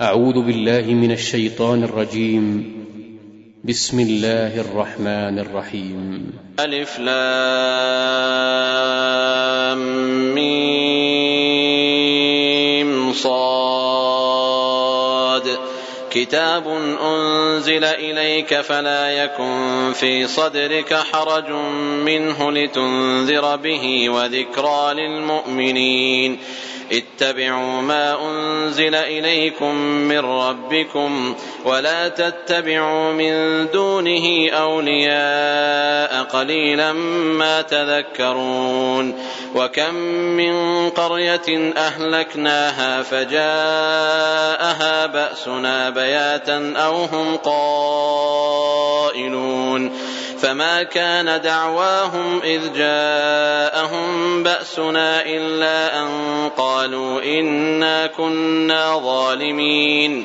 أعوذ بالله من الشيطان الرجيم. بسم الله الرحمن الرحيم. ألف لام ميم. كتاب أنزل إليك فلا يكن في صدرك حرج منه لتنذر به وذكرى للمؤمنين اتبعوا ما انزل اليكم من ربكم ولا تتبعوا من دونه اولياء قليلا ما تذكرون وكم من قريه اهلكناها فجاءها باسنا بياتا أو هم قائلون فما كان دعواهم إذ جاءهم بأسنا إلا أن قالوا إنا كنا ظالمين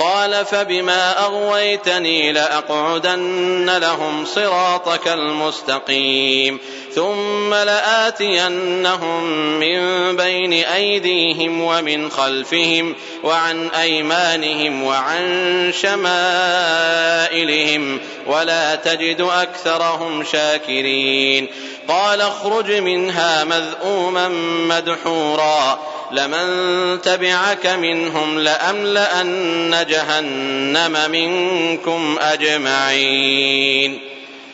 قال فبما أغويتني لأقعدن لهم صراطك المستقيم ثم لآتينهم من بين أيديهم ومن خلفهم وعن أيمانهم وعن شمائلهم ولا تجد أكثرهم شاكرين قال اخرج منها مذءوما مدحورا لمن تبعك منهم لأملأن جهنم منكم أجمعين.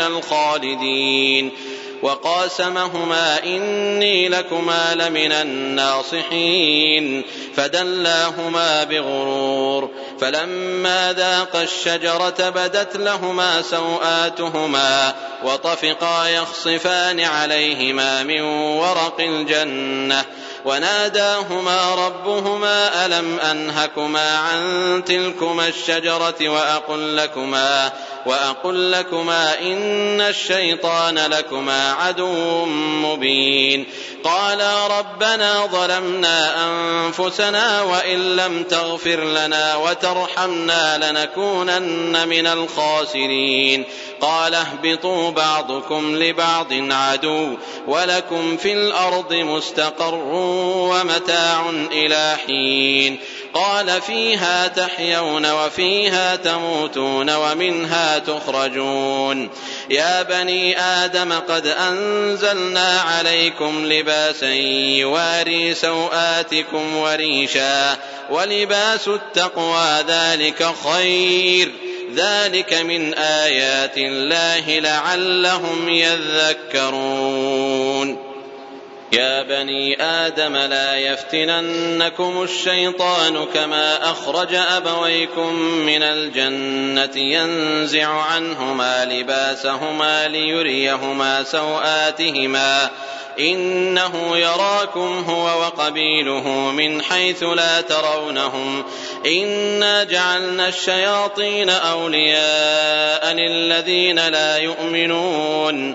الخالدين وقاسمهما إني لكما لمن الناصحين فدلاهما بغرور فلما ذاقا الشجرة بدت لهما سوآتهما وطفقا يخصفان عليهما من ورق الجنة وناداهما ربهما ألم أنهكما عن تلكما الشجرة وأقل لكما وأقل لكما إن الشيطان لكما عدو مبين. قالا ربنا ظلمنا أنفسنا وإن لم تغفر لنا وترحمنا لنكونن من الخاسرين. قال اهبطوا بعضكم لبعض عدو ولكم في الأرض مستقر ومتاع إلى حين. قال فيها تحيون وفيها تموتون ومنها تخرجون. يا بني آدم قد أنزلنا عليكم لباسا يواري سوآتكم وريشا ولباس التقوى ذلك خير. ذلك من آيات الله لعلهم يذكرون. يا بني آدم لا يفتننكم الشيطان كما أخرج أبويكم من الجنة ينزع عنهما لباسهما ليريهما سوآتهما إنه يراكم هو وقبيله من حيث لا ترونهم إنا جعلنا الشياطين أولياء للذين لا يؤمنون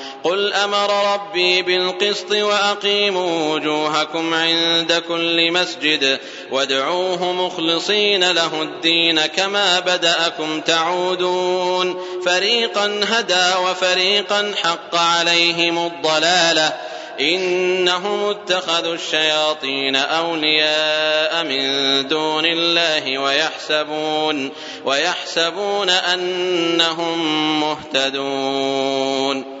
قل أمر ربي بالقسط وأقيموا وجوهكم عند كل مسجد وادعوه مخلصين له الدين كما بدأكم تعودون فريقا هدى وفريقا حق عليهم الضلاله إنهم اتخذوا الشياطين أولياء من دون الله ويحسبون ويحسبون أنهم مهتدون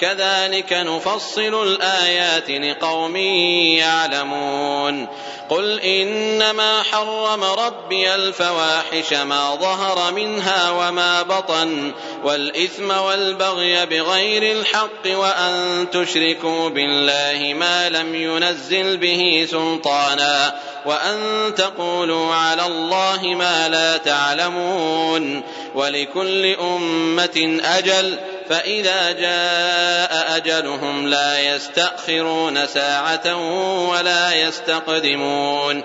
كذلك نفصل الآيات لقوم يعلمون. قل إنما حرم ربي الفواحش ما ظهر منها وما بطن والإثم والبغي بغير الحق وأن تشركوا بالله ما لم ينزل به سلطانا. وأن تقولوا على الله ما لا تعلمون ولكل أمة أجل فإذا جاء أجلهم لا يستأخرون ساعة ولا يستقدمون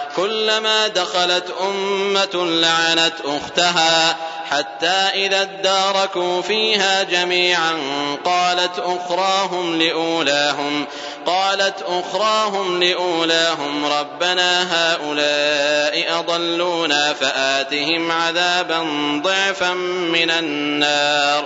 كلما دخلت أمة لعنت أختها حتى إذا اداركوا فيها جميعا قالت أخراهم لأولاهم قالت أخراهم لأولاهم ربنا هؤلاء أضلونا فآتهم عذابا ضعفا من النار.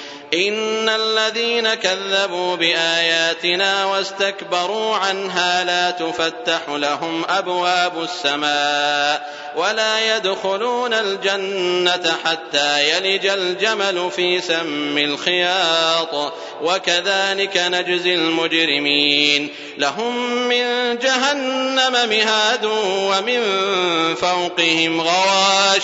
إن الذين كذبوا بآياتنا واستكبروا عنها لا تفتح لهم أبواب السماء ولا يدخلون الجنة حتى يلج الجمل في سم الخياط وكذلك نجزي المجرمين لهم من جهنم مهاد ومن فوقهم غواش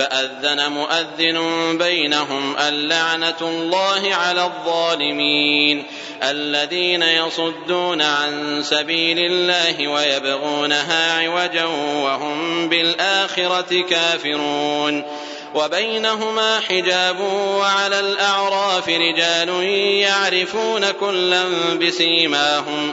فأذن مؤذن بينهم اللعنة الله على الظالمين الذين يصدون عن سبيل الله ويبغونها عوجا وهم بالآخرة كافرون وبينهما حجاب وعلى الأعراف رجال يعرفون كلا بسيماهم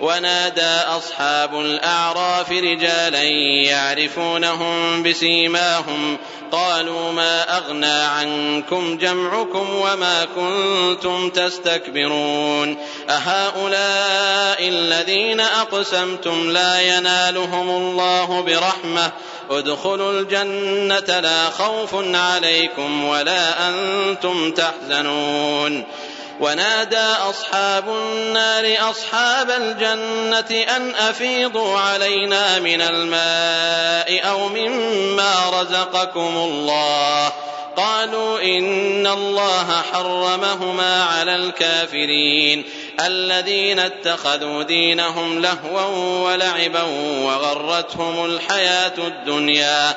ونادى أصحاب الأعراف رجالا يعرفونهم بسيماهم. قالوا ما أغنى عنكم جمعكم وما كنتم تستكبرون. أهؤلاء الذين أقسمتم لا ينالهم الله برحمة. ادخلوا الجنة لا خوف عليكم ولا أنتم تحزنون. ونادى أصحاب النار أصحاب الجنة أن أفيضوا علينا من الماء أو مما رزقكم الله. قالوا إن الله حرمهما على الكافرين الذين اتخذوا دينهم لهوا ولعبا وغرتهم الحياة الدنيا.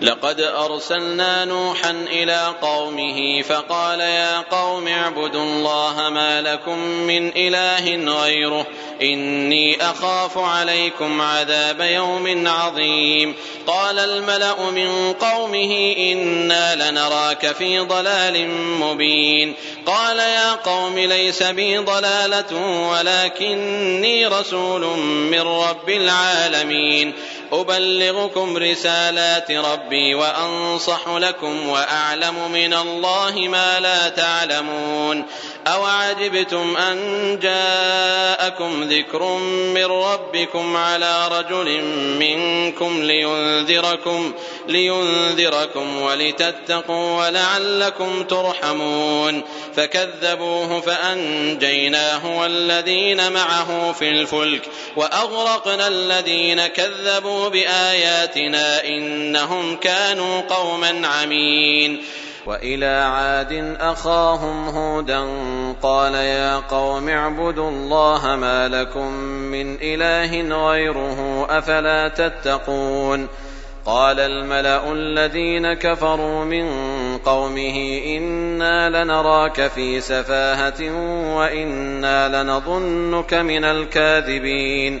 لقد أرسلنا نوحا إلى قومه فقال يا قوم اعبدوا الله ما لكم من إله غيره إني أخاف عليكم عذاب يوم عظيم. قال الملأ من قومه إنا لنراك في ضلال مبين. قال يا قوم ليس بي ضلالة ولكني رسول من رب العالمين. أبلغكم رسالات ربي وأنصح لكم وأعلم من الله ما لا تعلمون أوعجبتم أن جاءكم ذكر من ربكم على رجل منكم لينذركم لينذركم ولتتقوا ولعلكم ترحمون فكذبوه فأنجيناه والذين معه في الفلك وأغرقنا الذين كذبوا بآياتنا إنهم كانوا قوما عمين وإلى عاد أخاهم هودا قال يا قوم اعبدوا الله ما لكم من إله غيره أفلا تتقون قال الملأ الذين كفروا من قومه إنا لنراك في سفاهة وإنا لنظنك من الكاذبين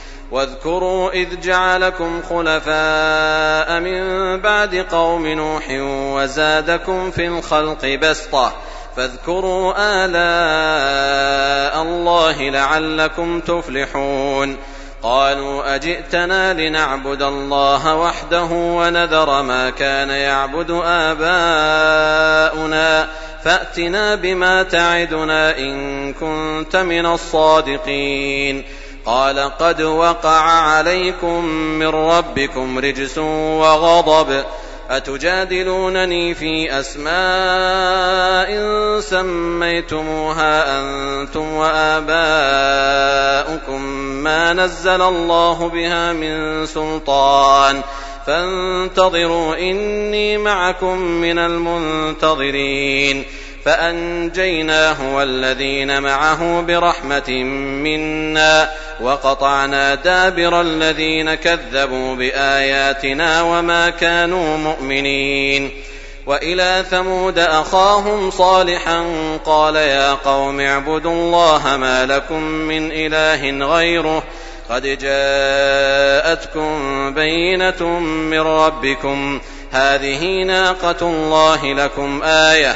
واذكروا إذ جعلكم خلفاء من بعد قوم نوح وزادكم في الخلق بسطة فاذكروا آلاء الله لعلكم تفلحون قالوا أجئتنا لنعبد الله وحده ونذر ما كان يعبد آباؤنا فأتنا بما تعدنا إن كنت من الصادقين قال قد وقع عليكم من ربكم رجس وغضب. أتجادلونني في أسماء سميتموها أنتم وآباؤكم ما نزل الله بها من سلطان. فانتظروا إني معكم من المنتظرين. فأنجيناه والذين معه برحمة منا وقطعنا دابر الذين كذبوا بآياتنا وما كانوا مؤمنين. وإلى ثمود أخاهم صالحا قال يا قوم اعبدوا الله ما لكم من إله غيره قد جاءتكم بينة من ربكم. هذه ناقة الله لكم آية.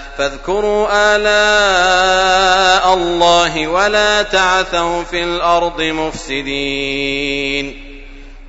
فاذكروا آلاء الله ولا تعثوا في الأرض مفسدين.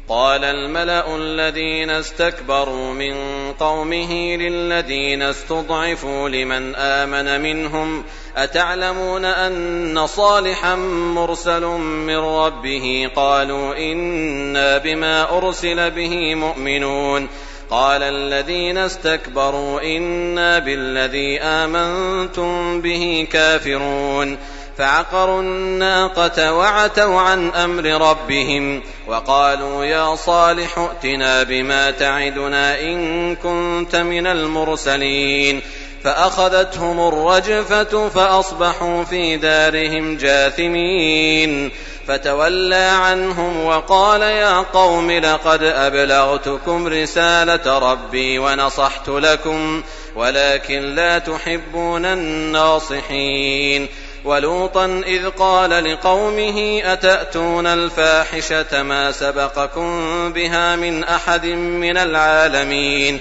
قال الملأ الذين استكبروا من قومه للذين استضعفوا لمن آمن منهم أتعلمون أن صالحا مرسل من ربه؟ قالوا إنا بما أرسل به مؤمنون. قال الذين استكبروا إنا بالذي آمنتم به كافرون فعقروا الناقة وعتوا عن أمر ربهم وقالوا يا صالح ائتنا بما تعدنا إن كنت من المرسلين فأخذتهم الرجفة فأصبحوا في دارهم جاثمين فتولى عنهم وقال يا قوم لقد أبلغتكم رسالة ربي ونصحت لكم ولكن لا تحبون الناصحين. ولوطا إذ قال لقومه أتأتون الفاحشة ما سبقكم بها من أحد من العالمين؟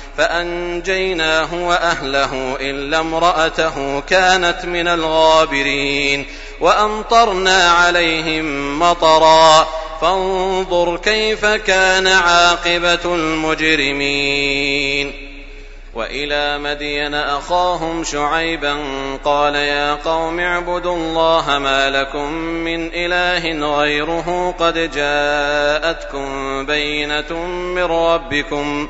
فأنجيناه وأهله إلا امرأته كانت من الغابرين وأمطرنا عليهم مطرا فانظر كيف كان عاقبة المجرمين وإلى مدين أخاهم شعيبا قال يا قوم اعبدوا الله ما لكم من إله غيره قد جاءتكم بينة من ربكم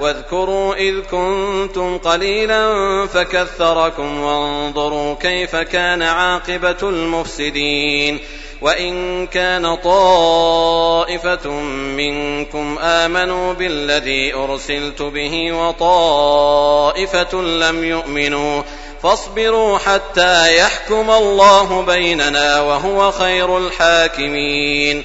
واذكروا إذ كنتم قليلا فكثركم وانظروا كيف كان عاقبة المفسدين وإن كان طائفة منكم آمنوا بالذي أرسلت به وطائفة لم يؤمنوا فاصبروا حتى يحكم الله بيننا وهو خير الحاكمين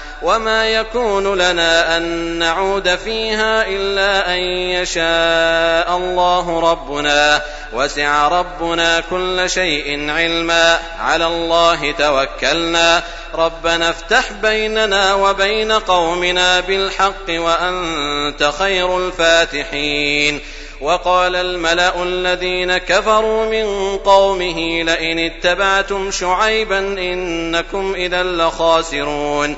وما يكون لنا ان نعود فيها الا ان يشاء الله ربنا وسع ربنا كل شيء علما على الله توكلنا. ربنا افتح بيننا وبين قومنا بالحق وانت خير الفاتحين. وقال الملا الذين كفروا من قومه لئن اتبعتم شعيبا انكم اذا لخاسرون.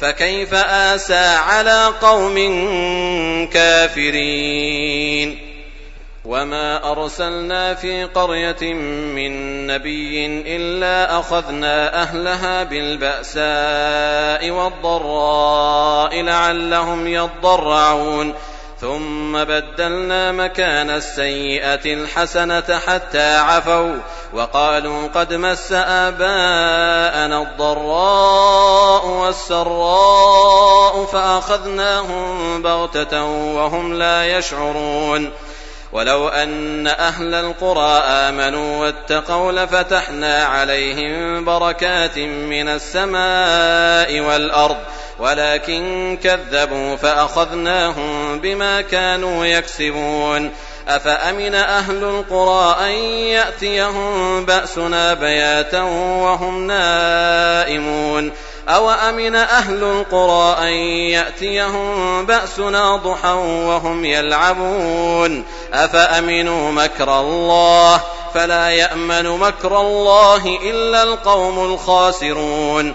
فكيف آسى على قوم كافرين؟ وما أرسلنا في قرية من نبي إلا أخذنا أهلها بالبأساء والضراء لعلهم يضرعون. ثم بدلنا مكان السيئة الحسنة حتى عفوا وقالوا قد مس آباءنا الضراء والسراء فأخذناهم بغتة وهم لا يشعرون ولو أن أهل القرى آمنوا واتقوا لفتحنا عليهم بركات من السماء والأرض ولكن كذبوا فأخذناهم بما كانوا يكسبون. أفأمن أهل القرى أن يأتيهم بأسنا بياتا وهم نائمون؟ أو أمن أهل القرى أن يأتيهم بأسنا ضحى وهم يلعبون؟ أفأمنوا مكر الله؟ فلا يأمن مكر الله إلا القوم الخاسرون.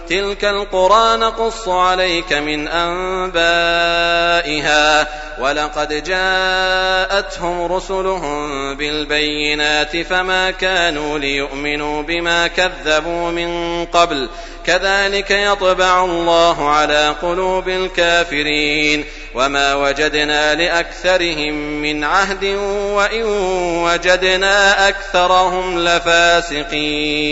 تلك القرى نقص عليك من أنبائها ولقد جاءتهم رسلهم بالبينات فما كانوا ليؤمنوا بما كذبوا من قبل كذلك يطبع الله على قلوب الكافرين وما وجدنا لاكثرهم من عهد وان وجدنا اكثرهم لفاسقين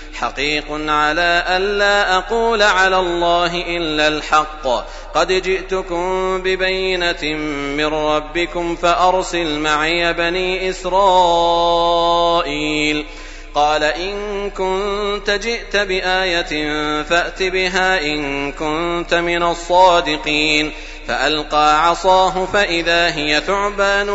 حقيق على ألا أقول على الله إلا الحق. قد جئتكم ببينة من ربكم فأرسل معي بني إسرائيل. قال إن كنت جئت بآية فأت بها إن كنت من الصادقين فألقى عصاه فإذا هي ثعبان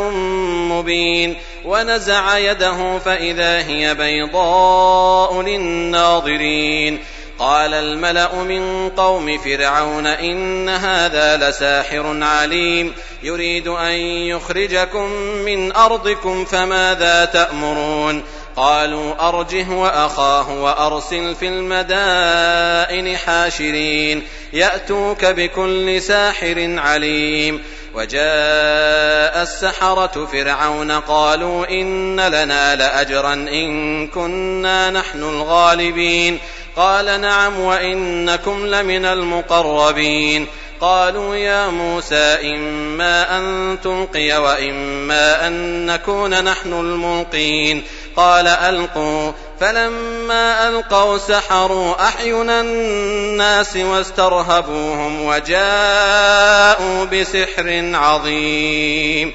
مبين ونزع يده فإذا هي بيضاء للناظرين قال الملأ من قوم فرعون إن هذا لساحر عليم يريد أن يخرجكم من أرضكم فماذا تأمرون قالوا أرجه وأخاه وأرسل في المدائن حاشرين يأتوك بكل ساحر عليم وجاء السحرة فرعون قالوا إن لنا لأجرا إن كنا نحن الغالبين قال نعم وإنكم لمن المقربين قالوا يا موسى إما أن تلقي وإما أن نكون نحن الملقين قال ألقوا. فلما ألقوا سحروا أحين الناس واسترهبوهم وجاءوا بسحر عظيم.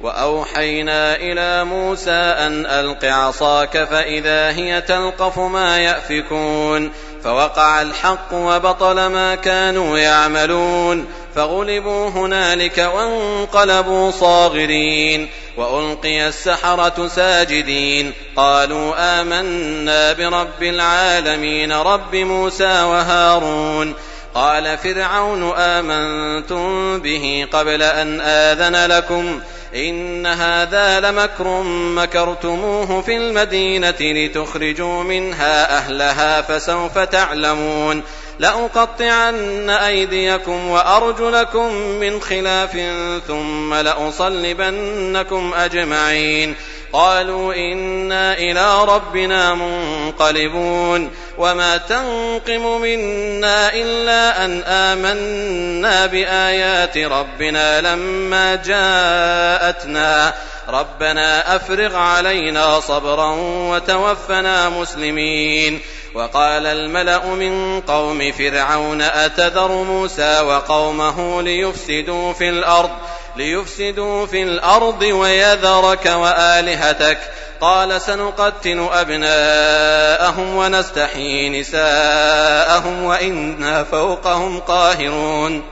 وأوحينا إلى موسى أن ألق عصاك فإذا هي تلقف ما يأفكون. فوقع الحق وبطل ما كانوا يعملون. فغلبوا هنالك وانقلبوا صاغرين وألقي السحرة ساجدين قالوا آمنا برب العالمين رب موسى وهارون قال فرعون آمنتم به قبل أن آذن لكم إن هذا لمكر مكرتموه في المدينة لتخرجوا منها أهلها فسوف تعلمون لأقطعن أيديكم وأرجلكم من خلاف ثم لأصلبنكم أجمعين. قالوا إنا إلى ربنا منقلبون. وما تنقم منا إلا أن آمنا بآيات ربنا لما جاءتنا. ربنا أفرغ علينا صبرا وتوفنا مسلمين. وقال الملأ من قوم فرعون أتذر موسى وقومه ليفسدوا في الأرض ليفسدوا في الأرض ويذرك وآلهتك. قال سنقتل أبناءهم ونستحيي نساءهم وإنا فوقهم قاهرون.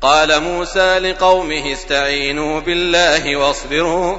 قال موسى لقومه استعينوا بالله واصبروا.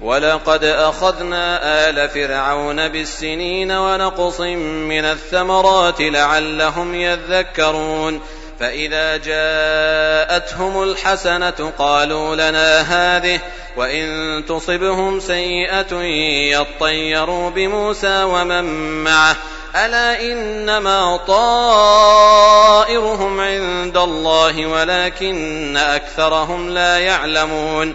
ولقد أخذنا آل فرعون بالسنين ونقص من الثمرات لعلهم يذكرون فإذا جاءتهم الحسنة قالوا لنا هذه وإن تصبهم سيئة يطيروا بموسى ومن معه ألا إنما طائرهم عند الله ولكن أكثرهم لا يعلمون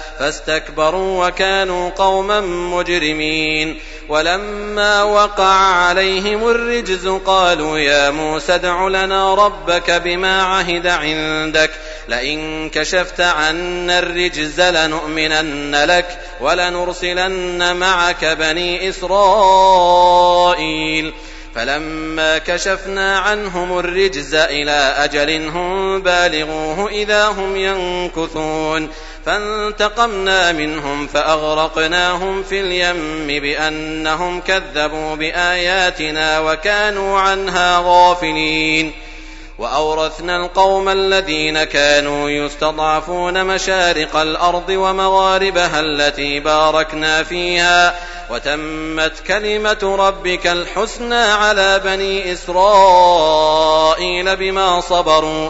فاستكبروا وكانوا قوما مجرمين. ولما وقع عليهم الرجز قالوا يا موسى ادع لنا ربك بما عهد عندك. لئن كشفت عنا الرجز لنؤمنن لك ولنرسلن معك بني إسرائيل. فلما كشفنا عنهم الرجز إلى أجل هم بالغوه إذا هم ينكثون. فانتقمنا منهم فأغرقناهم في اليم بأنهم كذبوا بآياتنا وكانوا عنها غافلين. وأورثنا القوم الذين كانوا يستضعفون مشارق الأرض ومغاربها التي باركنا فيها وتمت كلمة ربك الحسنى على بني إسرائيل بما صبروا.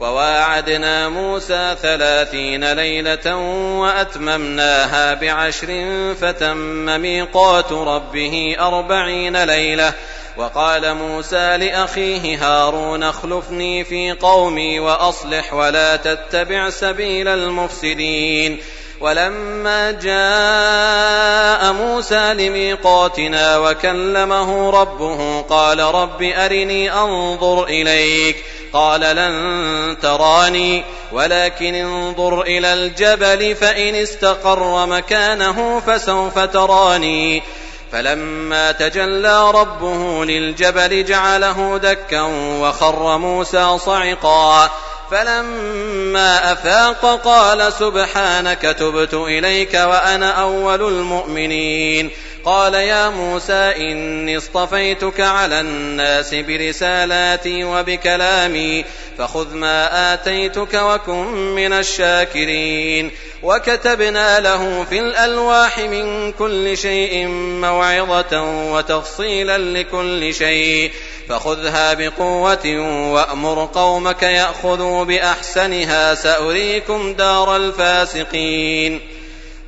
وواعدنا موسى ثلاثين ليلة وأتممناها بعشر فتم ميقات ربه أربعين ليلة. وقال موسى لأخيه هارون اخلفني في قومي وأصلح ولا تتبع سبيل المفسدين. ولما جاء موسى لميقاتنا وكلمه ربه قال رب أرني أنظر إليك. قال لن تراني ولكن انظر إلى الجبل فإن استقر مكانه فسوف تراني. فلما تجلى ربه للجبل جعله دكا وخر موسى صعقا. فلما أفاق قال سبحانك تبت إليك وأنا أول المؤمنين. قال يا موسى إني اصطفيتك على الناس برسالاتي وبكلامي فخذ ما آتيتك وكن من الشاكرين. وكتبنا له في الألواح من كل شيء موعظة وتفصيلا لكل شيء. فخذها بقوة وأمر قومك يأخذوا بأحسنها سأريكم دار الفاسقين.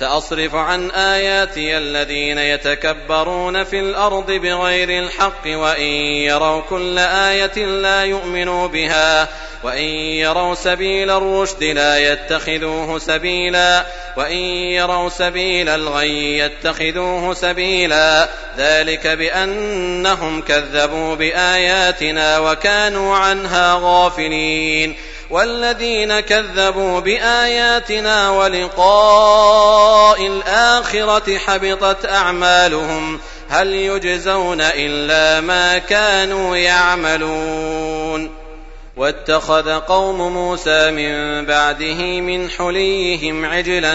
سأصرف عن آياتي الذين يتكبرون في الأرض بغير الحق وإن يروا كل آية لا يؤمنوا بها وإن يروا سبيل الرشد لا يتخذوه سبيلا وإن يروا سبيل الغي يتخذوه سبيلا. ذلك بأنهم كذبوا بآياتنا وكانوا عنها غافلين. والذين كذبوا بآياتنا ولقاء الآخرة حبطت أعمالهم هل يجزون إلا ما كانوا يعملون واتخذ قوم موسى من بعده من حليهم عجلا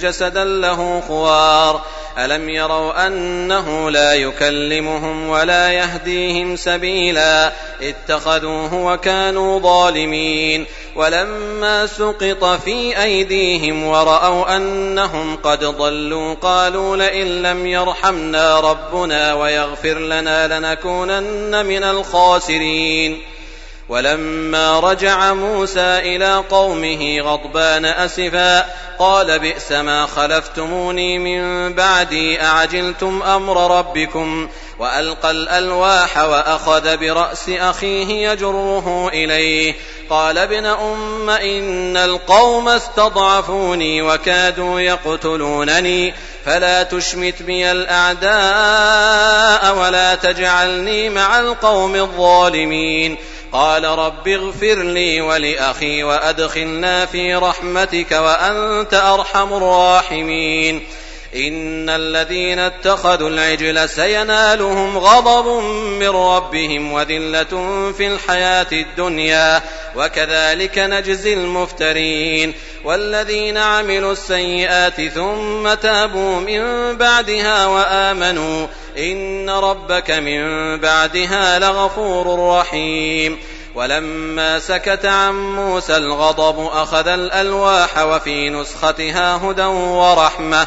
جسدا له خوار. ألم يروا أنه لا يكلمهم ولا يهديهم سبيلا؟ اتخذوه وكانوا ظالمين. ولما سقط في أيديهم ورأوا أنهم قد ضلوا قالوا لئن لم يرحمنا ربنا ويغفر لنا لنكونن من الخاسرين. ولما رجع موسى إلى قومه غضبان أسفا قال بئس ما خلفتموني من بعدي أعجلتم أمر ربكم؟ وألقى الألواح وأخذ برأس أخيه يجره إليه. قال ابن أم إن القوم استضعفوني وكادوا يقتلونني فلا تشمت بي الأعداء ولا تجعلني مع القوم الظالمين. قال رب اغفر لي ولأخي وأدخلنا في رحمتك وأنت أرحم الراحمين. إن الذين اتخذوا العجل سينالهم غضب من ربهم وذلة في الحياة الدنيا وكذلك نجزي المفترين والذين عملوا السيئات ثم تابوا من بعدها وآمنوا إن ربك من بعدها لغفور رحيم ولما سكت عن موسى الغضب أخذ الألواح وفي نسختها هدى ورحمة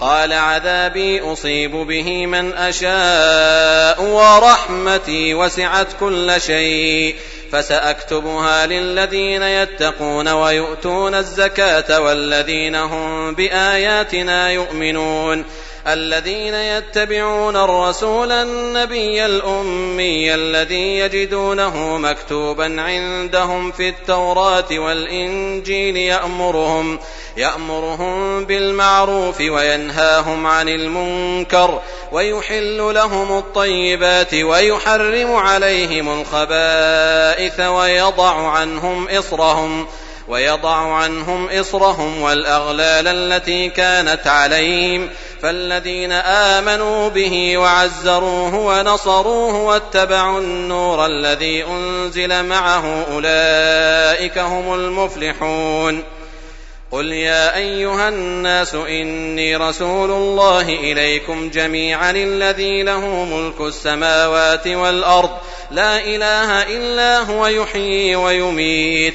قال عذابي أصيب به من أشاء ورحمتي وسعت كل شيء فسأكتبها للذين يتقون ويؤتون الزكاة والذين هم بآياتنا يؤمنون الذين يتبعون الرسول النبي الأمي الذي يجدونه مكتوبا عندهم في التوراة والإنجيل يأمرهم يأمرهم بالمعروف وينهاهم عن المنكر ويحل لهم الطيبات ويحرم عليهم الخبائث ويضع عنهم إصرهم ويضع عنهم إصرهم والأغلال التي كانت عليهم. فالذين آمنوا به وعزروه ونصروه واتبعوا النور الذي أنزل معه أولئك هم المفلحون. قل يا أيها الناس إني رسول الله إليكم جميعا الذي له ملك السماوات والأرض. لا إله إلا هو يحيي ويميت.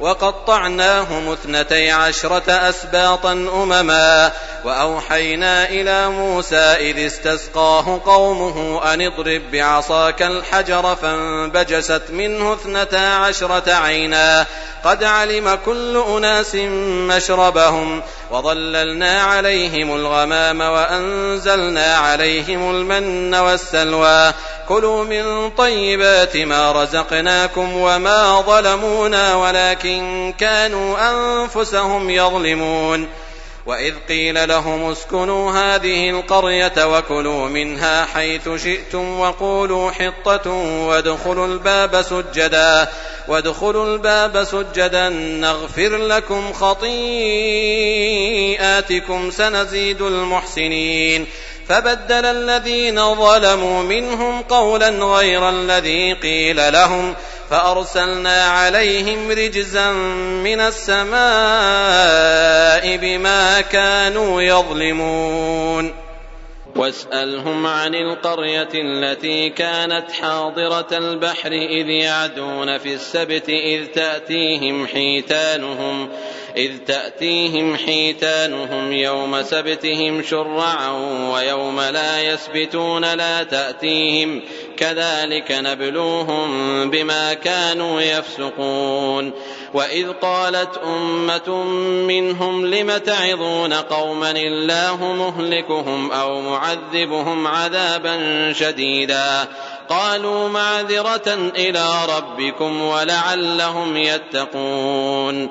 وقطعناهم اثنتي عشرة أسباطا أمما وأوحينا إلى موسى إذ استسقاه قومه أن اضرب بعصاك الحجر فانبجست منه اثنتا عشرة عينا قد علم كل أناس مشربهم وظللنا عليهم الغمام وأنزلنا عليهم المن والسلوى كلوا من طيبات ما رزقناكم وما ظلمونا ولكن كانوا أنفسهم يظلمون وإذ قيل لهم اسكنوا هذه القرية وكلوا منها حيث شئتم وقولوا حطة وادخلوا الباب سجدا وادخلوا الباب سجدا نغفر لكم خطيئاتكم سنزيد المحسنين. فبدل الذين ظلموا منهم قولا غير الذي قيل لهم فأرسلنا عليهم رجزا من السماء بما كانوا يظلمون. واسألهم عن القرية التي كانت حاضرة البحر إذ يعدون في السبت إذ تأتيهم حيتانهم إذ تأتيهم حيتانهم يوم سبتهم شرعا ويوم لا يسبتون لا تأتيهم كذلك نبلوهم بما كانوا يفسقون. وإذ قالت أمة منهم لم تعظون قوما الله مهلكهم أو معذبهم عذابا شديدا؟ قالوا معذرة إلى ربكم ولعلهم يتقون.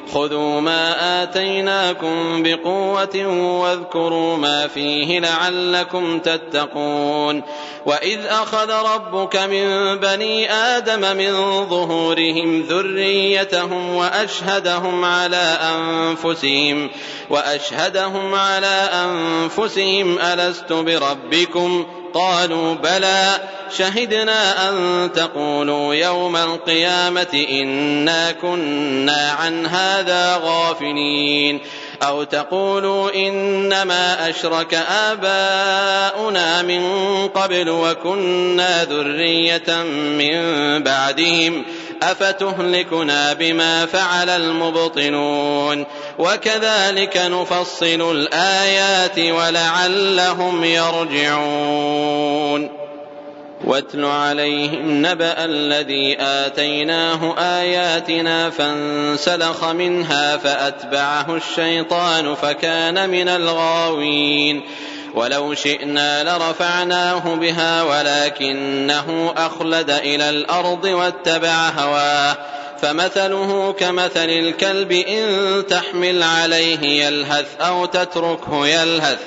خذوا ما آتيناكم بقوة واذكروا ما فيه لعلكم تتقون وإذ أخذ ربك من بني آدم من ظهورهم ذريتهم وأشهدهم على أنفسهم وأشهدهم على أنفسهم ألست بربكم قالوا بلى شهدنا أن تقولوا يوم القيامة إنا كنا عن هذا غافلين أو تقولوا إنما أشرك آباؤنا من قبل وكنا ذرية من بعدهم أفتهلكنا بما فعل المبطلون. وكذلك نفصل الآيات ولعلهم يرجعون. واتل عليهم نبأ الذي آتيناه آياتنا فانسلخ منها فأتبعه الشيطان فكان من الغاوين. ولو شئنا لرفعناه بها ولكنه أخلد إلى الأرض واتبع هواه. فمثله كمثل الكلب إن تحمل عليه يلهث أو تتركه يلهث.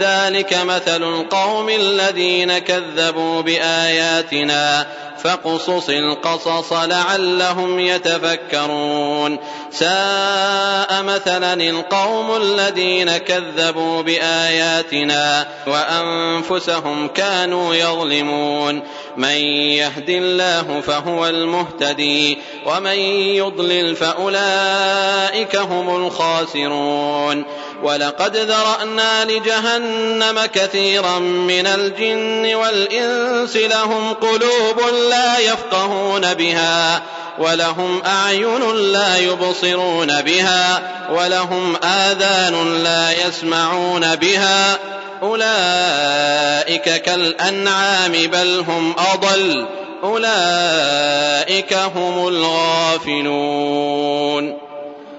ذلك مثل القوم الذين كذبوا بآياتنا. فاقصص القصص لعلهم يتفكرون. ساء مثلا القوم الذين كذبوا بآياتنا وأنفسهم كانوا يظلمون. من يهد الله فهو المهتدي ومن يضلل فأولئك هم الخاسرون. ولقد ذرأنا لجهنم كثيرا من الجن والإنس لهم قلوب لا يفقهون بها ولهم أعين لا يبصرون بها ولهم آذان لا يسمعون بها أولئك كالأنعام بل هم أضل أولئك هم الغافلون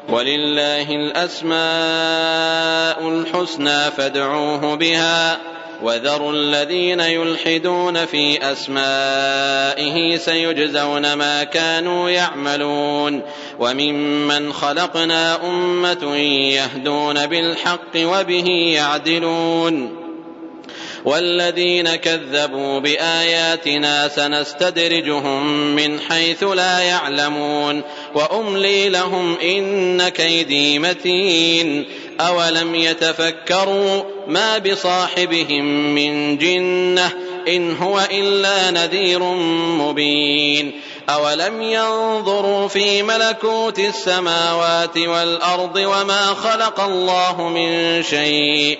ولله الأسماء الحسنى فادعوه بها وذروا الذين يلحدون في أسمائه سيجزون ما كانوا يعملون وممن خلقنا أمة يهدون بالحق وبه يعدلون والذين كذبوا بآياتنا سنستدرجهم من حيث لا يعلمون وأملي لهم إن كيدي متين أولم يتفكروا ما بصاحبهم من جنة إن هو إلا نذير مبين أولم ينظروا في ملكوت السماوات والأرض وما خلق الله من شيء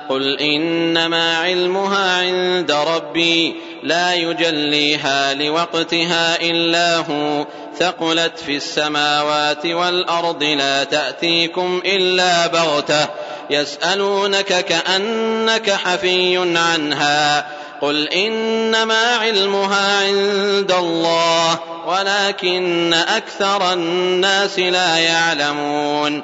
قل إنما علمها عند ربي لا يجليها لوقتها إلا هو ثقلت في السماوات والأرض لا تأتيكم إلا بغتة يسألونك كأنك حفي عنها قل إنما علمها عند الله ولكن أكثر الناس لا يعلمون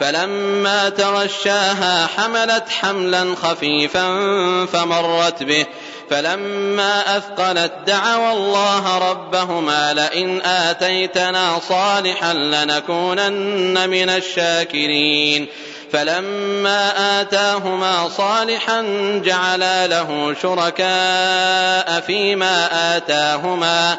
فلما تغشاها حملت حملا خفيفا فمرت به. فلما أثقلت دعوا الله ربهما لئن آتيتنا صالحا لنكونن من الشاكرين. فلما آتاهما صالحا جعلا له شركاء فيما آتاهما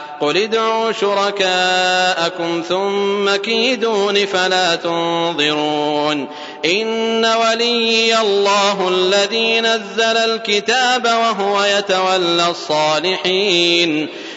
قل ادعوا شركاءكم ثم كيدون فلا تنظرون إن ولي الله الذي نزل الكتاب وهو يتولى الصالحين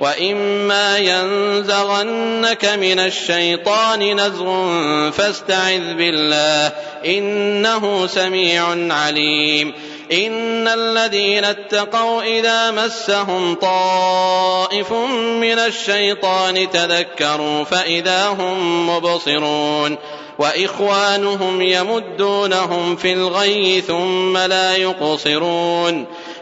وإما ينزغنك من الشيطان نزغ فاستعذ بالله إنه سميع عليم إن الذين اتقوا إذا مسهم طائف من الشيطان تذكروا فإذا هم مبصرون وإخوانهم يمدونهم في الغي ثم لا يقصرون